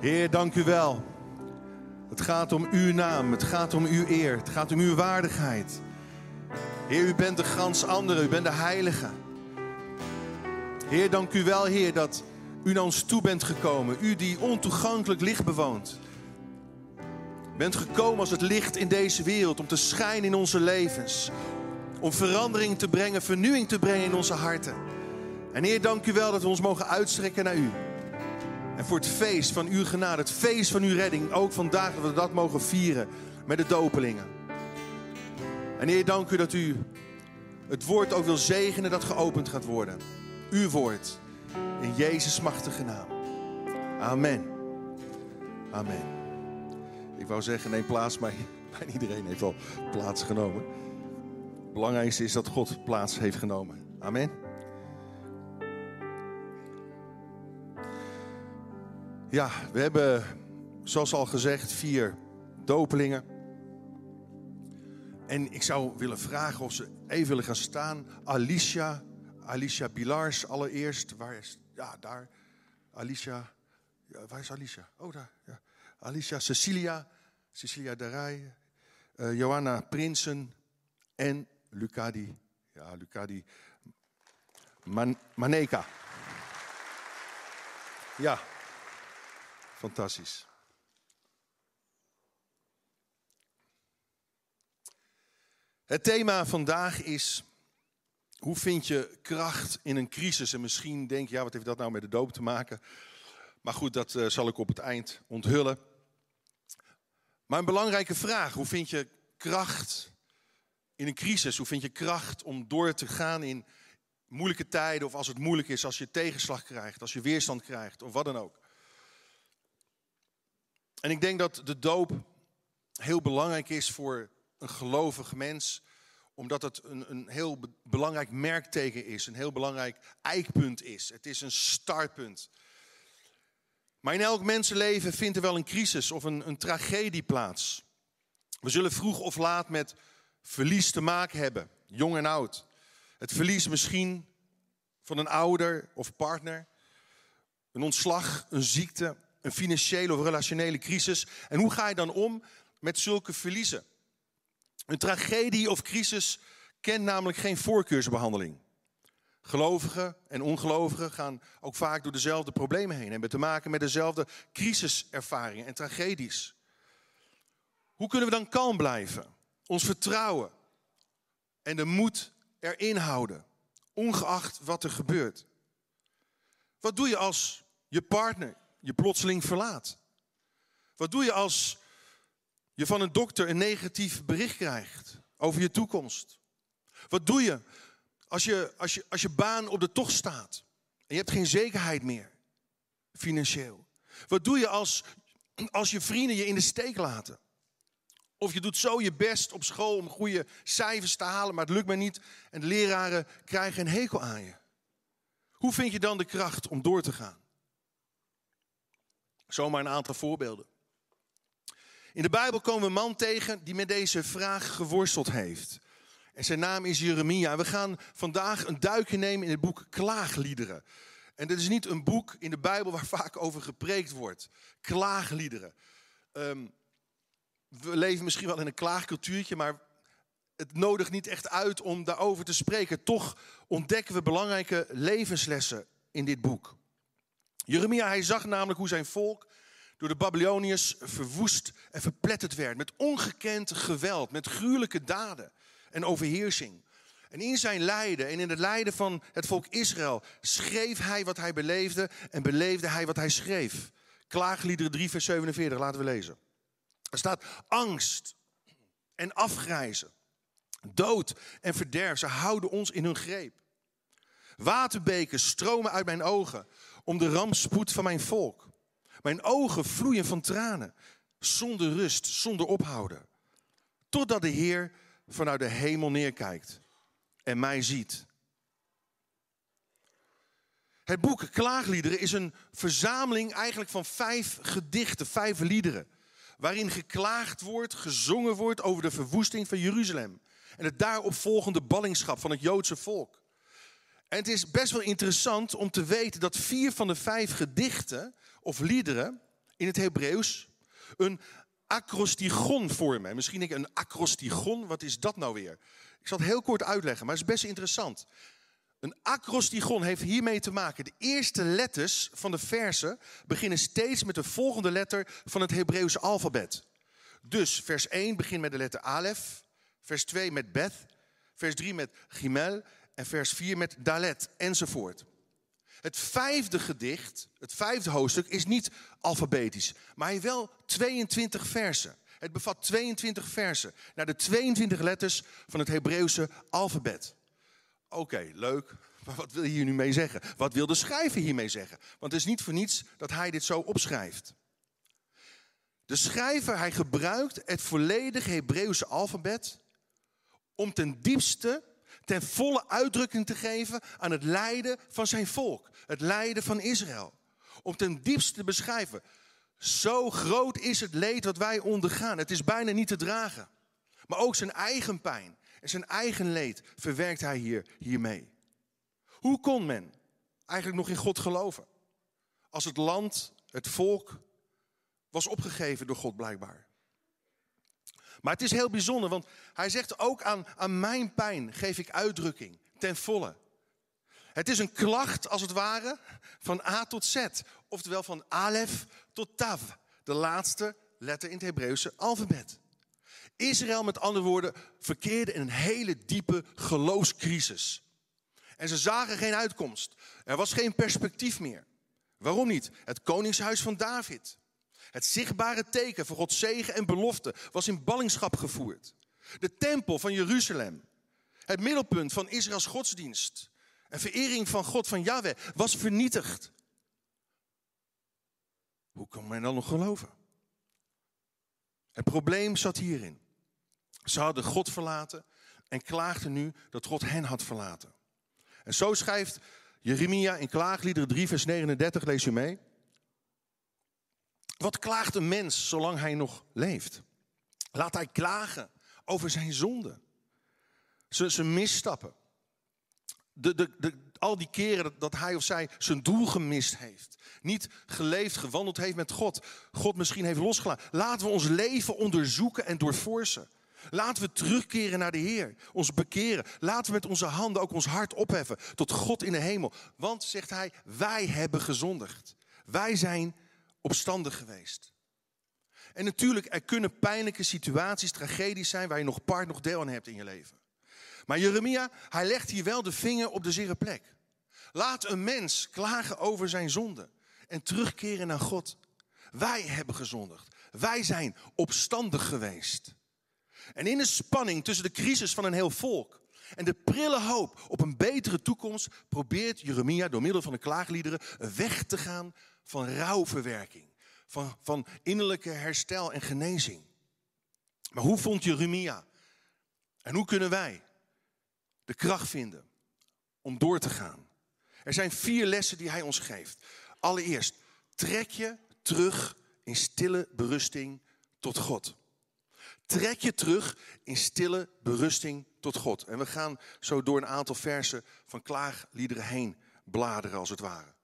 Heer, dank u wel. Het gaat om uw naam, het gaat om uw eer, het gaat om uw waardigheid. Heer, u bent de gans andere, u bent de heilige. Heer, dank u wel, Heer, dat u naar ons toe bent gekomen. U die ontoegankelijk licht bewoont. Bent gekomen als het licht in deze wereld om te schijnen in onze levens. Om verandering te brengen, vernieuwing te brengen in onze harten. En Heer, dank u wel dat we ons mogen uitstrekken naar u. Voor het feest van uw genade, het feest van uw redding, ook vandaag dat we dat mogen vieren met de dopelingen. En Heer, dank u dat u het woord ook wil zegenen dat geopend gaat worden. Uw woord. In Jezus' machtige naam. Amen. Amen. Ik wou zeggen, neem plaats, maar iedereen heeft al plaats genomen. Het belangrijkste is dat God plaats heeft genomen. Amen. Ja, we hebben, zoals al gezegd, vier dopelingen. En ik zou willen vragen of ze even willen gaan staan. Alicia, Alicia Bilars allereerst. Waar is, ja, daar. Alicia, ja, waar is Alicia? Oh, daar. Ja. Alicia, Cecilia, Cecilia Darij, uh, Johanna Prinsen en Lucadi, ja, Lucadi Man Maneka. Ja, fantastisch. Het thema vandaag is hoe vind je kracht in een crisis? En misschien denk je, ja, wat heeft dat nou met de doop te maken? Maar goed, dat uh, zal ik op het eind onthullen. Maar een belangrijke vraag, hoe vind je kracht in een crisis? Hoe vind je kracht om door te gaan in moeilijke tijden of als het moeilijk is, als je tegenslag krijgt, als je weerstand krijgt of wat dan ook? En ik denk dat de doop heel belangrijk is voor een gelovig mens, omdat het een, een heel belangrijk merkteken is, een heel belangrijk eikpunt is. Het is een startpunt. Maar in elk mensenleven vindt er wel een crisis of een, een tragedie plaats. We zullen vroeg of laat met verlies te maken hebben, jong en oud. Het verlies misschien van een ouder of partner, een ontslag, een ziekte, een financiële of relationele crisis. En hoe ga je dan om met zulke verliezen? Een tragedie of crisis kent namelijk geen voorkeursbehandeling. Gelovigen en ongelovigen gaan ook vaak door dezelfde problemen heen. En hebben te maken met dezelfde crisiservaringen en tragedies. Hoe kunnen we dan kalm blijven? Ons vertrouwen en de moed erin houden, ongeacht wat er gebeurt. Wat doe je als je partner je plotseling verlaat? Wat doe je als je van een dokter een negatief bericht krijgt over je toekomst? Wat doe je als je, als je, als je baan op de tocht staat en je hebt geen zekerheid meer financieel? Wat doe je als, als je vrienden je in de steek laten? Of je doet zo je best op school om goede cijfers te halen, maar het lukt maar niet en de leraren krijgen een hekel aan je. Hoe vind je dan de kracht om door te gaan? Zomaar een aantal voorbeelden. In de Bijbel komen we een man tegen die met deze vraag geworsteld heeft. En zijn naam is Jeremia. We gaan vandaag een duikje nemen in het boek Klaagliederen. En dit is niet een boek in de Bijbel waar vaak over gepreekt wordt. Klaagliederen. Um, we leven misschien wel in een klaagcultuurtje, maar het nodigt niet echt uit om daarover te spreken. Toch ontdekken we belangrijke levenslessen in dit boek. Jeremia, hij zag namelijk hoe zijn volk door de Babyloniërs verwoest en verpletterd werd. Met ongekend geweld, met gruwelijke daden en overheersing. En in zijn lijden en in het lijden van het volk Israël schreef hij wat hij beleefde en beleefde hij wat hij schreef. Klaagliederen 3, vers 47, laten we lezen. Er staat angst en afgrijzen, dood en verderf. Ze houden ons in hun greep. Waterbeken stromen uit mijn ogen om de rampspoed van mijn volk. Mijn ogen vloeien van tranen, zonder rust, zonder ophouden. Totdat de Heer vanuit de hemel neerkijkt en mij ziet. Het boek Klaagliederen is een verzameling eigenlijk van vijf gedichten, vijf liederen. Waarin geklaagd wordt, gezongen wordt over de verwoesting van Jeruzalem. En het daarop volgende ballingschap van het Joodse volk. En het is best wel interessant om te weten dat vier van de vijf gedichten of liederen in het Hebreeuws een acrostigon vormen. Misschien denk je, een acrostigon, wat is dat nou weer? Ik zal het heel kort uitleggen, maar het is best interessant. Een acrostigon heeft hiermee te maken. De eerste letters van de versen beginnen steeds met de volgende letter van het Hebreeuwse alfabet. Dus vers 1 begint met de letter Alef, vers 2 met Beth, vers 3 met Gimel en vers 4 met Dalet enzovoort. Het vijfde gedicht, het vijfde hoofdstuk, is niet alfabetisch, maar hij wel 22 versen. Het bevat 22 versen naar de 22 letters van het Hebreeuwse alfabet. Oké, leuk. Maar wat wil je hier nu mee zeggen? Wat wil de schrijver hiermee zeggen? Want het is niet voor niets dat hij dit zo opschrijft. De schrijver, hij gebruikt het volledige Hebreeuwse alfabet om ten diepste, ten volle uitdrukking te geven aan het lijden van zijn volk. Het lijden van Israël. Om ten diepste te beschrijven, zo groot is het leed dat wij ondergaan. Het is bijna niet te dragen. Maar ook zijn eigen pijn en zijn eigen leed verwerkt hij hier, hiermee. Hoe kon men eigenlijk nog in God geloven? Als het land, het volk, was opgegeven door God blijkbaar. Maar het is heel bijzonder, want hij zegt ook aan, aan mijn pijn geef ik uitdrukking ten volle. Het is een klacht als het ware van A tot Z, oftewel van Alef tot Tav, de laatste letter in het Hebreeuwse alfabet. Israël, met andere woorden, verkeerde in een hele diepe geloofscrisis. En ze zagen geen uitkomst. Er was geen perspectief meer. Waarom niet? Het koningshuis van David. Het zichtbare teken van Gods zegen en belofte was in ballingschap gevoerd. De tempel van Jeruzalem, het middelpunt van Israëls godsdienst en verering van God, van Yahweh, was vernietigd. Hoe kan men dan nog geloven? Het probleem zat hierin. Ze hadden God verlaten en klaagden nu dat God hen had verlaten. En zo schrijft Jeremia in Klaagliederen 3, vers 39, lees u mee. Wat klaagt een mens zolang hij nog leeft? Laat hij klagen over zijn zonde, zijn misstappen. De, de, de, al die keren dat hij of zij zijn doel gemist heeft. Niet geleefd, gewandeld heeft met God. God misschien heeft losgelaten. Laten we ons leven onderzoeken en doorforsen. Laten we terugkeren naar de Heer, ons bekeren. Laten we met onze handen ook ons hart opheffen tot God in de hemel. Want, zegt hij, wij hebben gezondigd. Wij zijn opstandig geweest. En natuurlijk, er kunnen pijnlijke situaties, tragedies zijn waar je nog part, nog deel aan hebt in je leven. Maar Jeremia, hij legt hier wel de vinger op de zere plek. Laat een mens klagen over zijn zonde en terugkeren naar God. Wij hebben gezondigd. Wij zijn opstandig geweest. En in de spanning tussen de crisis van een heel volk en de prille hoop op een betere toekomst probeert Jeremia door middel van de klaagliederen weg te gaan van rouwverwerking, van, van innerlijke herstel en genezing. Maar hoe vond Jeremia en hoe kunnen wij de kracht vinden om door te gaan? Er zijn vier lessen die hij ons geeft. Allereerst, trek je terug in stille berusting tot God. Trek je terug in stille berusting tot God. En we gaan zo door een aantal versen van klaagliederen heen bladeren als het ware.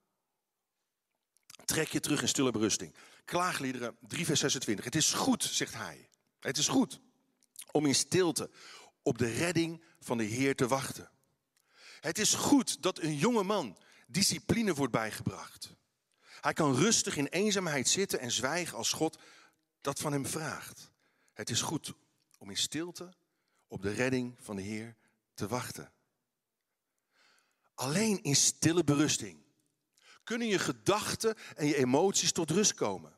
Trek je terug in stille berusting. Klaagliederen 3 vers 26. Het is goed, zegt hij. Het is goed om in stilte op de redding van de Heer te wachten. Het is goed dat een jonge man discipline wordt bijgebracht. Hij kan rustig in eenzaamheid zitten en zwijgen als God dat van hem vraagt. Het is goed om in stilte op de redding van de Heer te wachten. Alleen in stille berusting kunnen je gedachten en je emoties tot rust komen.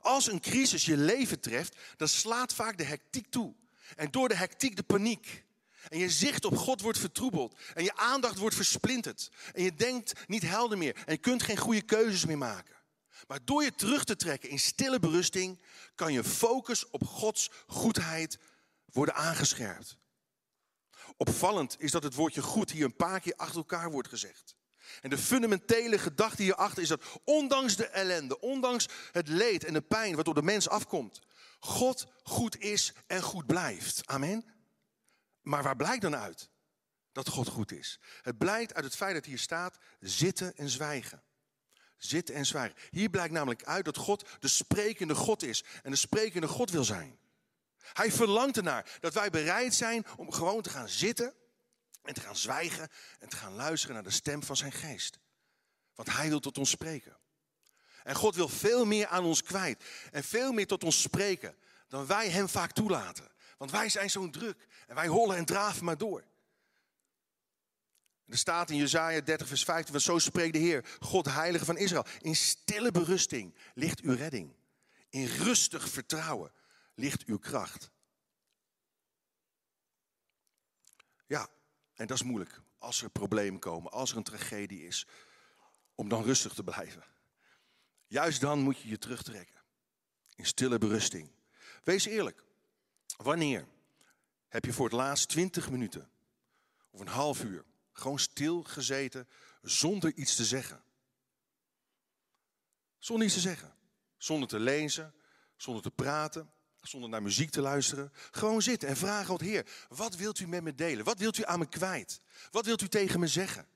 Als een crisis je leven treft, dan slaat vaak de hectiek toe. En door de hectiek de paniek. En je zicht op God wordt vertroebeld. En je aandacht wordt versplinterd. En je denkt niet helder meer. En je kunt geen goede keuzes meer maken. Maar door je terug te trekken in stille berusting, kan je focus op Gods goedheid worden aangescherpt. Opvallend is dat het woordje goed hier een paar keer achter elkaar wordt gezegd. En de fundamentele gedachte hierachter is dat ondanks de ellende, ondanks het leed en de pijn wat door de mens afkomt, God goed is en goed blijft. Amen. Maar waar blijkt dan uit? dat God goed is. Het blijkt uit het feit dat hier staat zitten en zwijgen. Zitten en zwijgen. Hier blijkt namelijk uit dat God de sprekende God is en de sprekende God wil zijn. Hij verlangt ernaar dat wij bereid zijn om gewoon te gaan zitten en te gaan zwijgen en te gaan luisteren naar de stem van zijn geest. Want hij wil tot ons spreken. En God wil veel meer aan ons kwijt en veel meer tot ons spreken dan wij hem vaak toelaten. Want wij zijn zo druk en wij hollen en draven maar door. Er staat in Jezaja 30 vers 15, want zo spreekt de Heer, God heilige van Israël. In stille berusting ligt uw redding. In rustig vertrouwen ligt uw kracht. Ja, en dat is moeilijk. Als er problemen komen, als er een tragedie is, om dan rustig te blijven. Juist dan moet je je terugtrekken. In stille berusting. Wees eerlijk. Wanneer heb je voor het laatst 20 minuten of een half uur gewoon stil gezeten zonder iets te zeggen? Zonder iets te zeggen. Zonder te lezen, zonder te praten, zonder naar muziek te luisteren. Gewoon zitten en vragen aan Heer, wat wilt u met me delen? Wat wilt u aan me kwijt? Wat wilt u tegen me zeggen?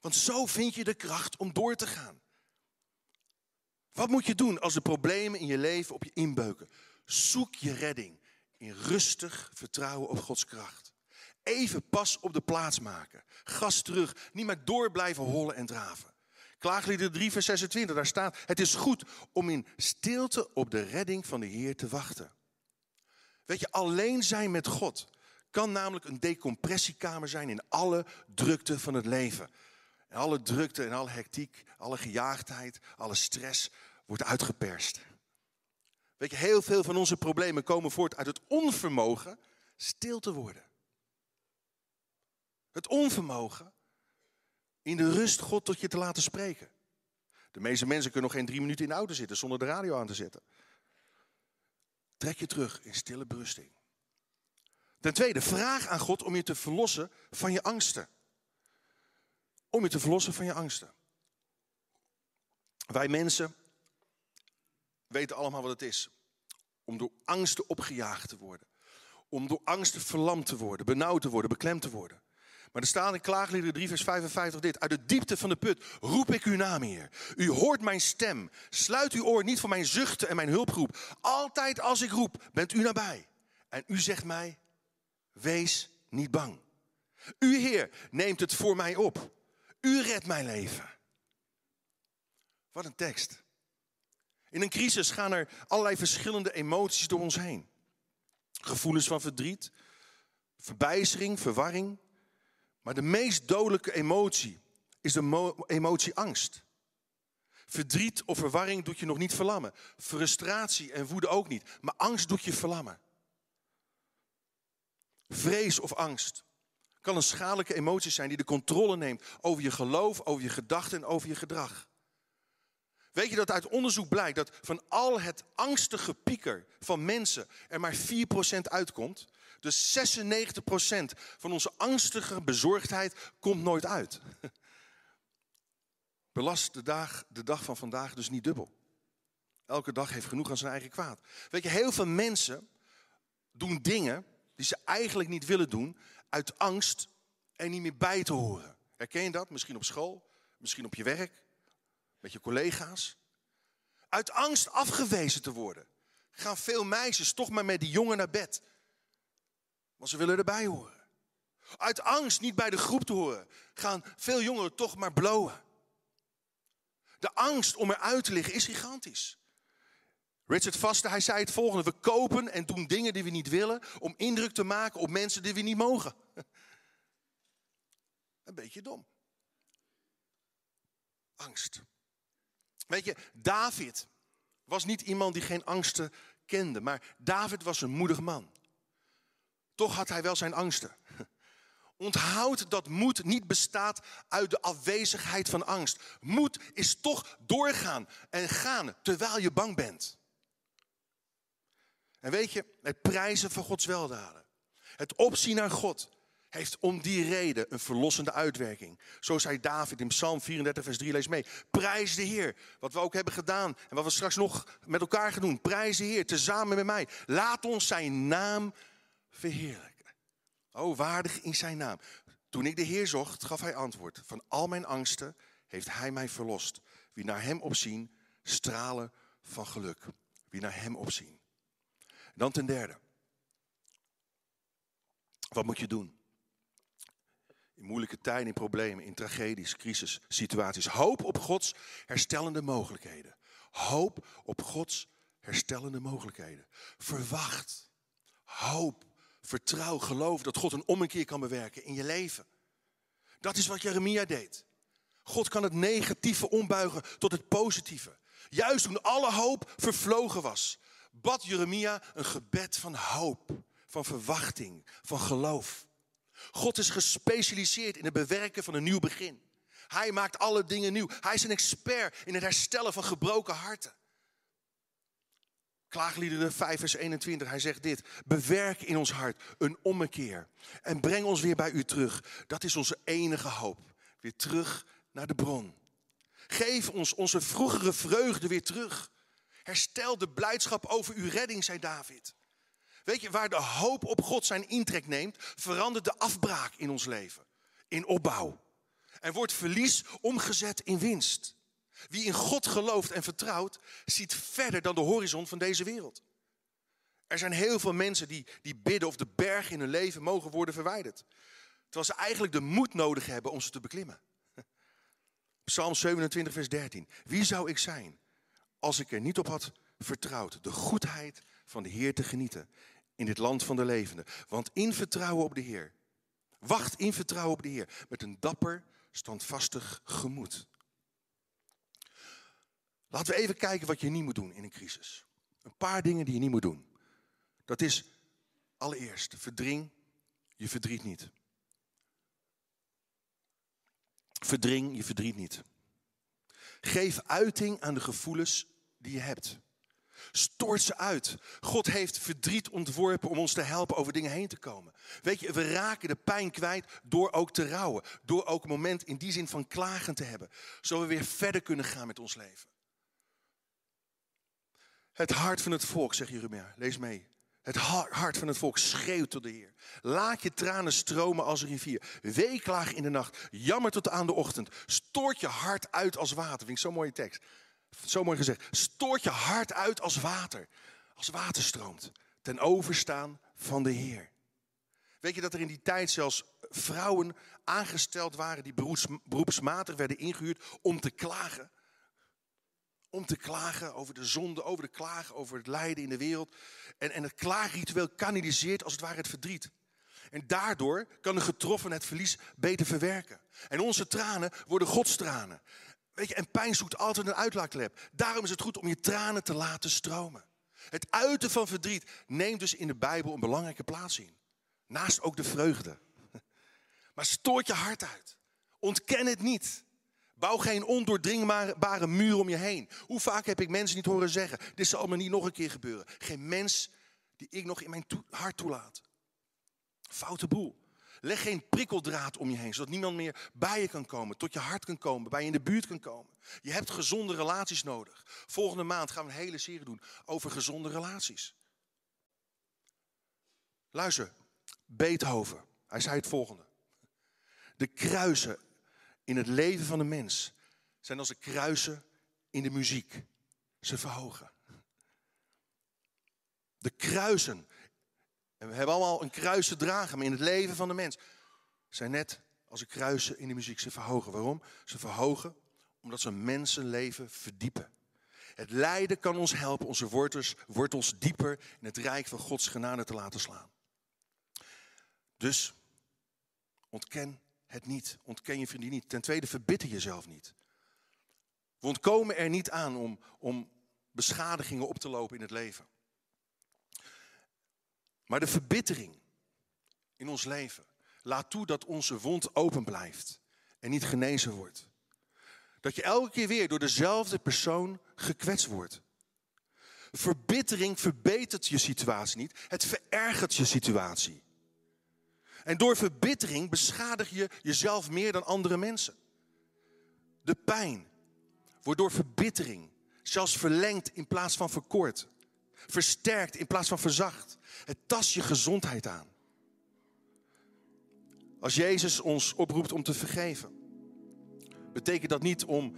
Want zo vind je de kracht om door te gaan. Wat moet je doen als de problemen in je leven op je inbeuken? Zoek je redding in rustig vertrouwen op Gods kracht. Even pas op de plaats maken. Gas terug. Niet meer door blijven hollen en draven. Klaaglieden 3 vers 26, daar staat... Het is goed om in stilte op de redding van de Heer te wachten. Weet je, alleen zijn met God kan namelijk een decompressiekamer zijn in alle drukte van het leven. En alle drukte en alle hectiek, alle gejaagdheid, alle stress wordt uitgeperst. Weet je, heel veel van onze problemen komen voort uit het onvermogen stil te worden. Het onvermogen in de rust God tot je te laten spreken. De meeste mensen kunnen nog geen drie minuten in de auto zitten zonder de radio aan te zetten. Trek je terug in stille berusting. Ten tweede, vraag aan God om je te verlossen van je angsten. Om je te verlossen van je angsten. Wij mensen weten allemaal wat het is. Om door angsten opgejaagd te worden. Om door angsten verlamd te worden, benauwd te worden, beklemd te worden. Maar er staat in Klaagliederen 3 vers 55 dit. Uit de diepte van de put roep ik uw naam, Heer. U hoort mijn stem. Sluit uw oor niet voor mijn zuchten en mijn hulproep. Altijd als ik roep, bent u nabij. En u zegt mij, wees niet bang. U, Heer, neemt het voor mij op. U redt mijn leven. Wat een tekst. In een crisis gaan er allerlei verschillende emoties door ons heen. Gevoelens van verdriet, verbijstering, verwarring. Maar de meest dodelijke emotie is de emotie angst. Verdriet of verwarring doet je nog niet verlammen. Frustratie en woede ook niet. Maar angst doet je verlammen. Vrees of angst kan een schadelijke emotie zijn die de controle neemt over je geloof, over je gedachten en over je gedrag. Weet je dat uit onderzoek blijkt dat van al het angstige pieker van mensen er maar 4% uitkomt? Dus 96% van onze angstige bezorgdheid komt nooit uit. Belast de dag, de dag van vandaag dus niet dubbel. Elke dag heeft genoeg aan zijn eigen kwaad. Weet je, heel veel mensen doen dingen die ze eigenlijk niet willen doen uit angst er niet meer bij te horen. Herken je dat? Misschien op school, misschien op je werk, met je collega's. Uit angst afgewezen te worden. Gaan veel meisjes toch maar met die jongen naar bed. Want ze willen erbij horen. Uit angst niet bij de groep te horen. Gaan veel jongeren toch maar blowen. De angst om eruit te liggen is gigantisch. Richard Vaste, hij zei het volgende. We kopen en doen dingen die we niet willen om indruk te maken op mensen die we niet mogen. Een beetje dom. Angst. Weet je, David was niet iemand die geen angsten kende, maar David was een moedig man. Toch had hij wel zijn angsten. Onthoud dat moed niet bestaat uit de afwezigheid van angst. Moed is toch doorgaan en gaan terwijl je bang bent. En weet je, het prijzen van Gods weldaden, het opzien naar God, heeft om die reden een verlossende uitwerking. Zo zei David in Psalm 34, vers 3, lees mee. Prijs de Heer, wat we ook hebben gedaan en wat we straks nog met elkaar gaan doen. Prijs de Heer, tezamen met mij. Laat ons zijn naam verheerlijken. Oh, waardig in zijn naam. Toen ik de Heer zocht, gaf hij antwoord. Van al mijn angsten heeft hij mij verlost. Wie naar hem opzien, stralen van geluk. Wie naar hem opzien. Dan ten derde. Wat moet je doen? In moeilijke tijden, in problemen, in tragedies, crisis, situaties. Hoop op Gods herstellende mogelijkheden. Hoop op Gods herstellende mogelijkheden. Verwacht. Hoop. Vertrouw, geloof dat God een ommekeer kan bewerken in je leven. Dat is wat Jeremia deed. God kan het negatieve ombuigen tot het positieve. Juist toen alle hoop vervlogen was, bad Jeremia een gebed van hoop, van verwachting, van geloof. God is gespecialiseerd in het bewerken van een nieuw begin. Hij maakt alle dingen nieuw. Hij is een expert in het herstellen van gebroken harten. Klaagliederen 5 vers 21, hij zegt dit. Bewerk in ons hart een ommekeer en breng ons weer bij u terug. Dat is onze enige hoop. Weer terug naar de bron. Geef ons onze vroegere vreugde weer terug. Herstel de blijdschap over uw redding, zei David. Weet je, waar de hoop op God zijn intrek neemt, verandert de afbraak in ons leven. In opbouw. En wordt verlies omgezet in winst. Wie in God gelooft en vertrouwt, ziet verder dan de horizon van deze wereld. Er zijn heel veel mensen die, die bidden of de bergen in hun leven mogen worden verwijderd. Terwijl ze eigenlijk de moed nodig hebben om ze te beklimmen. Psalm 27, vers 13. Wie zou ik zijn als ik er niet op had vertrouwd de goedheid van de Heer te genieten in dit land van de levenden? Want in vertrouwen op de Heer, wacht in vertrouwen op de Heer met een dapper, standvastig gemoed. Laten we even kijken wat je niet moet doen in een crisis. Een paar dingen die je niet moet doen. Dat is allereerst, verdring je verdriet niet. Verdring je verdriet niet. Geef uiting aan de gevoelens die je hebt. Stort ze uit. God heeft verdriet ontworpen om ons te helpen over dingen heen te komen. Weet je, we raken de pijn kwijt door ook te rouwen. Door ook een moment in die zin van klagen te hebben. Zodat we weer verder kunnen gaan met ons leven. Het hart van het volk, zegt Jeremia. Lees mee. Het hart van het volk schreeuwt tot de Heer. Laat je tranen stromen als een rivier. Weeklaag in de nacht. Jammer tot aan de ochtend. Stoort je hart uit als water. Vind ik zo'n mooie tekst. Zo mooi gezegd. Stoort je hart uit als water. Als water stroomt. Ten overstaan van de Heer. Weet je dat er in die tijd zelfs vrouwen aangesteld waren die beroepsmatig werden ingehuurd om te klagen? Om te klagen over de zonde, over de klagen, over het lijden in de wereld. En, en het klaagritueel kanaliseert als het ware het verdriet. En daardoor kan de getroffen het verlies beter verwerken. En onze tranen worden godstranen. Weet je, en pijn zoekt altijd een uitlaatklep. Daarom is het goed om je tranen te laten stromen. Het uiten van verdriet neemt dus in de Bijbel een belangrijke plaats in. Naast ook de vreugde. Maar stoort je hart uit. Ontken het niet. Bouw geen ondoordringbare muur om je heen. Hoe vaak heb ik mensen niet horen zeggen: Dit zal me niet nog een keer gebeuren. Geen mens die ik nog in mijn hart toelaat. Foute boel. Leg geen prikkeldraad om je heen, zodat niemand meer bij je kan komen, tot je hart kan komen, bij je in de buurt kan komen. Je hebt gezonde relaties nodig. Volgende maand gaan we een hele serie doen over gezonde relaties. Luister, Beethoven, hij zei het volgende. De kruisen in het leven van de mens zijn als de kruisen in de muziek. Ze verhogen. De kruisen. En we hebben allemaal een kruis te dragen, maar in het leven van de mens zijn net als de kruisen in de muziek. Ze verhogen. Waarom? Ze verhogen omdat ze een mensenleven verdiepen. Het lijden kan ons helpen onze wortels, wortels dieper in het rijk van Gods genade te laten slaan. Dus ontken het niet. Ontken je vriendin niet. Ten tweede, verbitter jezelf niet. We ontkomen er niet aan om, om beschadigingen op te lopen in het leven. Maar de verbittering in ons leven laat toe dat onze wond open blijft en niet genezen wordt. Dat je elke keer weer door dezelfde persoon gekwetst wordt. Verbittering verbetert je situatie niet, het verergert je situatie. En door verbittering beschadig je jezelf meer dan andere mensen. De pijn wordt door verbittering zelfs verlengd in plaats van verkort. Versterkt in plaats van verzacht. Het tast je gezondheid aan. Als Jezus ons oproept om te vergeven, betekent dat niet om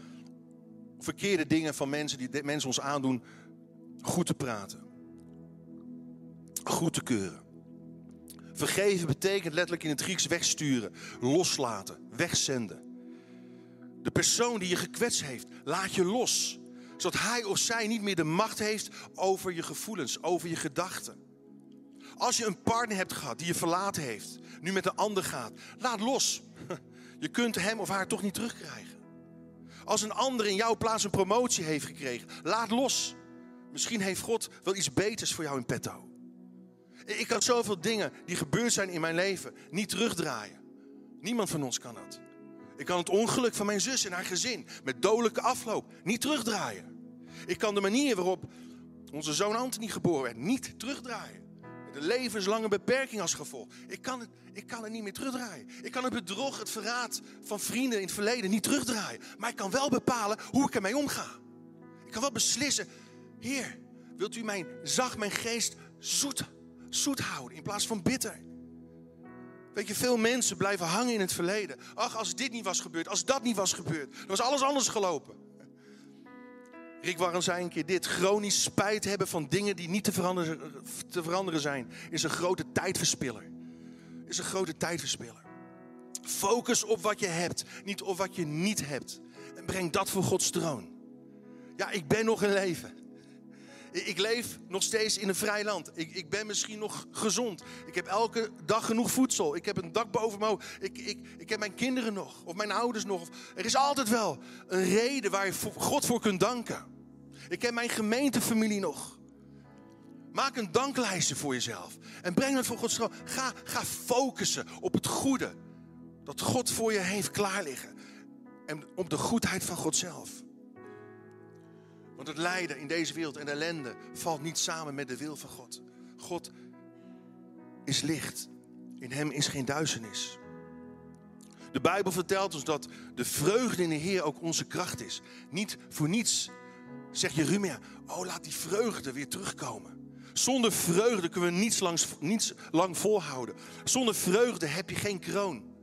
verkeerde dingen van mensen die mensen ons aandoen goed te praten, goed te keuren. Vergeven betekent letterlijk in het Grieks wegsturen, loslaten, wegzenden. De persoon die je gekwetst heeft, laat je los. Zodat hij of zij niet meer de macht heeft over je gevoelens, over je gedachten. Als je een partner hebt gehad die je verlaten heeft, nu met een ander gaat, laat los. Je kunt hem of haar toch niet terugkrijgen. Als een ander in jouw plaats een promotie heeft gekregen, laat los. Misschien heeft God wel iets beters voor jou in petto. Ik kan zoveel dingen die gebeurd zijn in mijn leven niet terugdraaien. Niemand van ons kan dat. Ik kan het ongeluk van mijn zus en haar gezin met dodelijke afloop niet terugdraaien. Ik kan de manier waarop onze zoon Anthony geboren werd niet terugdraaien. Met een levenslange beperking als gevolg. Ik kan, het, ik kan het niet meer terugdraaien. Ik kan het bedrog, het verraad van vrienden in het verleden niet terugdraaien. Maar ik kan wel bepalen hoe ik ermee omga. Ik kan wel beslissen, Heer, wilt u mijn zacht, mijn geest zoet, zoet houden in plaats van bitter? Weet je, veel mensen blijven hangen in het verleden. Ach, als dit niet was gebeurd, als dat niet was gebeurd, dan was alles anders gelopen. Rick Warren zei een keer dit: chronisch spijt hebben van dingen die niet te veranderen, te veranderen zijn, is een grote tijdverspiller. Is een grote tijdverspiller. Focus op wat je hebt, niet op wat je niet hebt. En breng dat voor Gods troon. Ja, ik ben nog in leven. Ik leef nog steeds in een vrij land. Ik, ik ben misschien nog gezond. Ik heb elke dag genoeg voedsel. Ik heb een dak boven me. Ik, ik, ik heb mijn kinderen nog. Of mijn ouders nog. Er is altijd wel een reden waar je God voor kunt danken. Ik heb mijn gemeentefamilie nog. Maak een danklijstje voor jezelf. En breng het voor Gods troon. Ga, ga focussen op het goede. Dat God voor je heeft klaar liggen. En op de goedheid van God zelf. Want het lijden in deze wereld en de ellende valt niet samen met de wil van God. God is licht. In hem is geen duisternis. De Bijbel vertelt ons dat de vreugde in de Heer ook onze kracht is. Niet voor niets zegt Jeremia, oh laat die vreugde weer terugkomen. Zonder vreugde kunnen we niets lang volhouden. Zonder vreugde heb je geen kroon.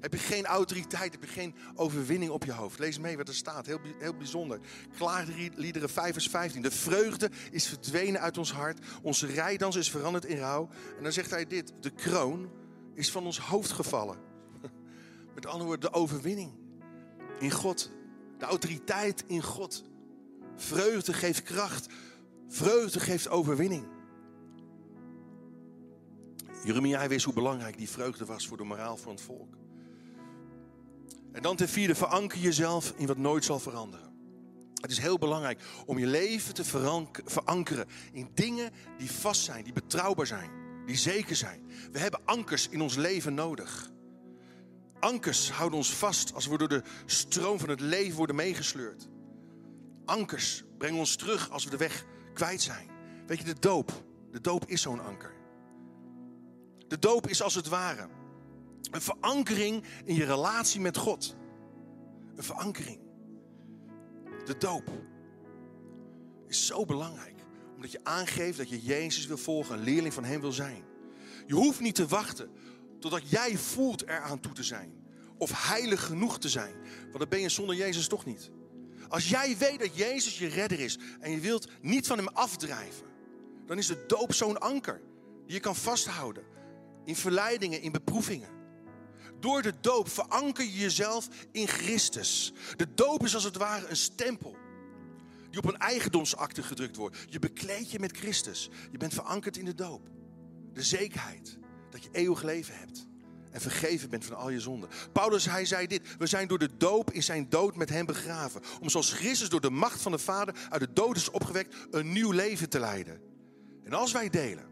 Heb je geen autoriteit, heb je geen overwinning op je hoofd. Lees mee wat er staat, heel, heel bijzonder. Klaarliederen 5 vers 15. De vreugde is verdwenen uit ons hart. Onze rijdans is veranderd in rouw. En dan zegt hij dit, de kroon is van ons hoofd gevallen. Met andere woorden, de overwinning in God. De autoriteit in God. Vreugde geeft kracht. Vreugde geeft overwinning. Jeremia wist hoe belangrijk die vreugde was voor de moraal van het volk. En dan ten vierde, veranker jezelf in wat nooit zal veranderen. Het is heel belangrijk om je leven te verankeren in dingen die vast zijn, die betrouwbaar zijn, die zeker zijn. We hebben ankers in ons leven nodig. Ankers houden ons vast als we door de stroom van het leven worden meegesleurd. Ankers brengen ons terug als we de weg kwijt zijn. Weet je, de doop, de doop is zo'n anker. De doop is als het ware een verankering in je relatie met God. Een verankering. De doop is zo belangrijk. Omdat je aangeeft dat je Jezus wil volgen, een leerling van Hem wil zijn. Je hoeft niet te wachten totdat jij voelt eraan toe te zijn. Of heilig genoeg te zijn. Want dat ben je zonder Jezus toch niet. Als jij weet dat Jezus je redder is en je wilt niet van Hem afdrijven. Dan is de doop zo'n anker die je kan vasthouden. In verleidingen, in beproevingen. Door de doop veranker je jezelf in Christus. De doop is als het ware een stempel die op een eigendomsakte gedrukt wordt. Je bekleed je met Christus. Je bent verankerd in de doop. De zekerheid dat je eeuwig leven hebt en vergeven bent van al je zonden. Paulus, hij zei dit: We zijn door de doop in zijn dood met hem begraven. Om zoals Christus door de macht van de Vader uit de dood is opgewekt, een nieuw leven te leiden. En als wij delen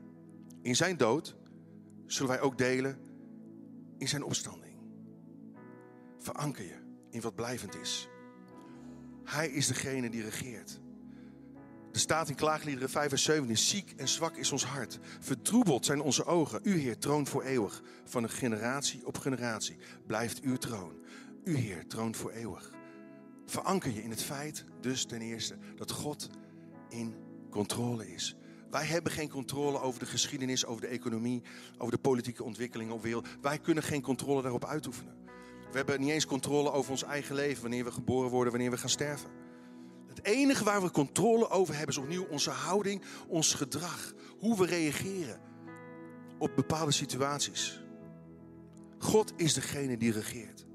in zijn dood, zullen wij ook delen in zijn opstanding. Veranker je in wat blijvend is. Hij is degene die regeert. Er staat in Klaagliederen 5 vers 17, ziek en zwak is ons hart. Vertroebeld zijn onze ogen. U Heer troont voor eeuwig. Van een generatie op generatie blijft uw troon. U Heer troont voor eeuwig. Veranker je in het feit dus ten eerste dat God in controle is. Wij hebben geen controle over de geschiedenis, over de economie, over de politieke ontwikkelingen op wereld. Wij kunnen geen controle daarop uitoefenen. We hebben niet eens controle over ons eigen leven, wanneer we geboren worden, wanneer we gaan sterven. Het enige waar we controle over hebben is opnieuw onze houding, ons gedrag, hoe we reageren op bepaalde situaties. God is degene die regeert.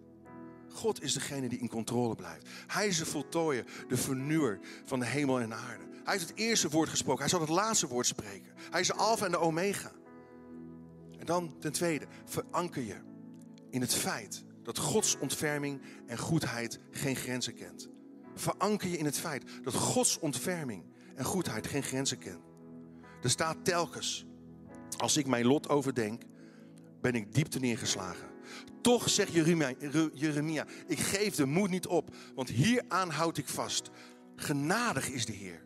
God is degene die in controle blijft. Hij is de voltooier, de vernieuwer van de hemel en de aarde. Hij heeft het eerste woord gesproken. Hij zal het laatste woord spreken. Hij is de alfa en de omega. En dan ten tweede, veranker je in het feit dat Gods ontferming en goedheid geen grenzen kent. Veranker je in het feit dat Gods ontferming en goedheid geen grenzen kent. Er staat telkens, als ik mijn lot overdenk, ben ik diepte neergeslagen. Toch zegt Jeremia, ik geef de moed niet op, want hieraan houd ik vast. Genadig is de Heer.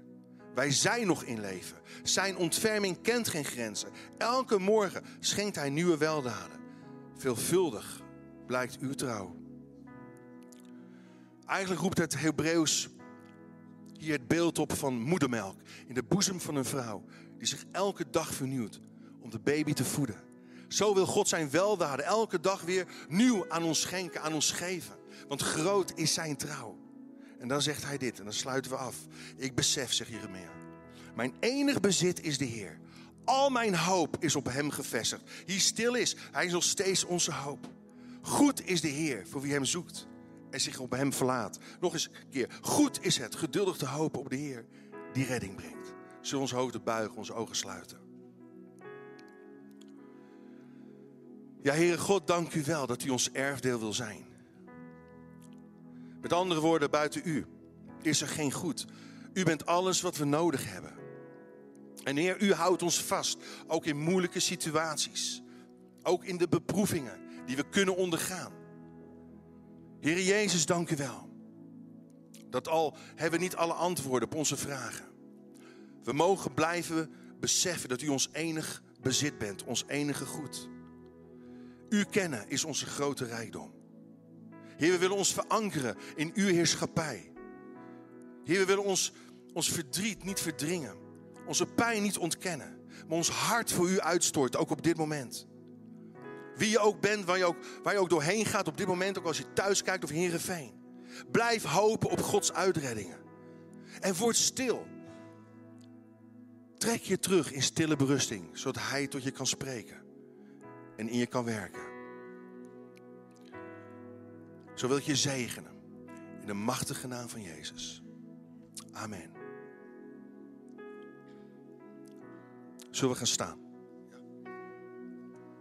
Wij zijn nog in leven. Zijn ontferming kent geen grenzen. Elke morgen schenkt hij nieuwe weldaden. Veelvuldig blijkt uw trouw. Eigenlijk roept het Hebreeuws hier het beeld op van moedermelk in de boezem van een vrouw die zich elke dag vernieuwt om de baby te voeden. Zo wil God zijn weldaden elke dag weer nieuw aan ons schenken, aan ons geven. Want groot is zijn trouw. En dan zegt hij dit, en dan sluiten we af. Ik besef, zegt Jeremia, mijn enig bezit is de Heer. Al mijn hoop is op hem gevestigd. Hij stil is, hij is nog steeds onze hoop. Goed is de Heer voor wie hem zoekt en zich op hem verlaat. Nog eens een keer. Goed is het geduldig te hopen op de Heer die redding brengt. Zullen we ons hoofd buigen, onze ogen sluiten. Ja, Heere God, dank u wel dat u ons erfdeel wil zijn. Met andere woorden, buiten u is er geen goed. U bent alles wat we nodig hebben. En Heer, u houdt ons vast, ook in moeilijke situaties. Ook in de beproevingen die we kunnen ondergaan. Heer Jezus, dank u wel. Dat al hebben we niet alle antwoorden op onze vragen. We mogen blijven beseffen dat u ons enig bezit bent, ons enige goed. U kennen is onze grote rijkdom. Heer, we willen ons verankeren in uw heerschappij. Heer, we willen ons, ons verdriet niet verdringen. Onze pijn niet ontkennen. Maar ons hart voor u uitstorten, ook op dit moment. Wie je ook bent, waar je ook, waar je ook doorheen gaat op dit moment, ook als je thuis kijkt of Heerenveen. Blijf hopen op Gods uitreddingen. En word stil. Trek je terug in stille berusting, zodat Hij tot je kan spreken en in je kan werken. Zo wil ik je zegenen in de machtige naam van Jezus. Amen. Zullen we gaan staan?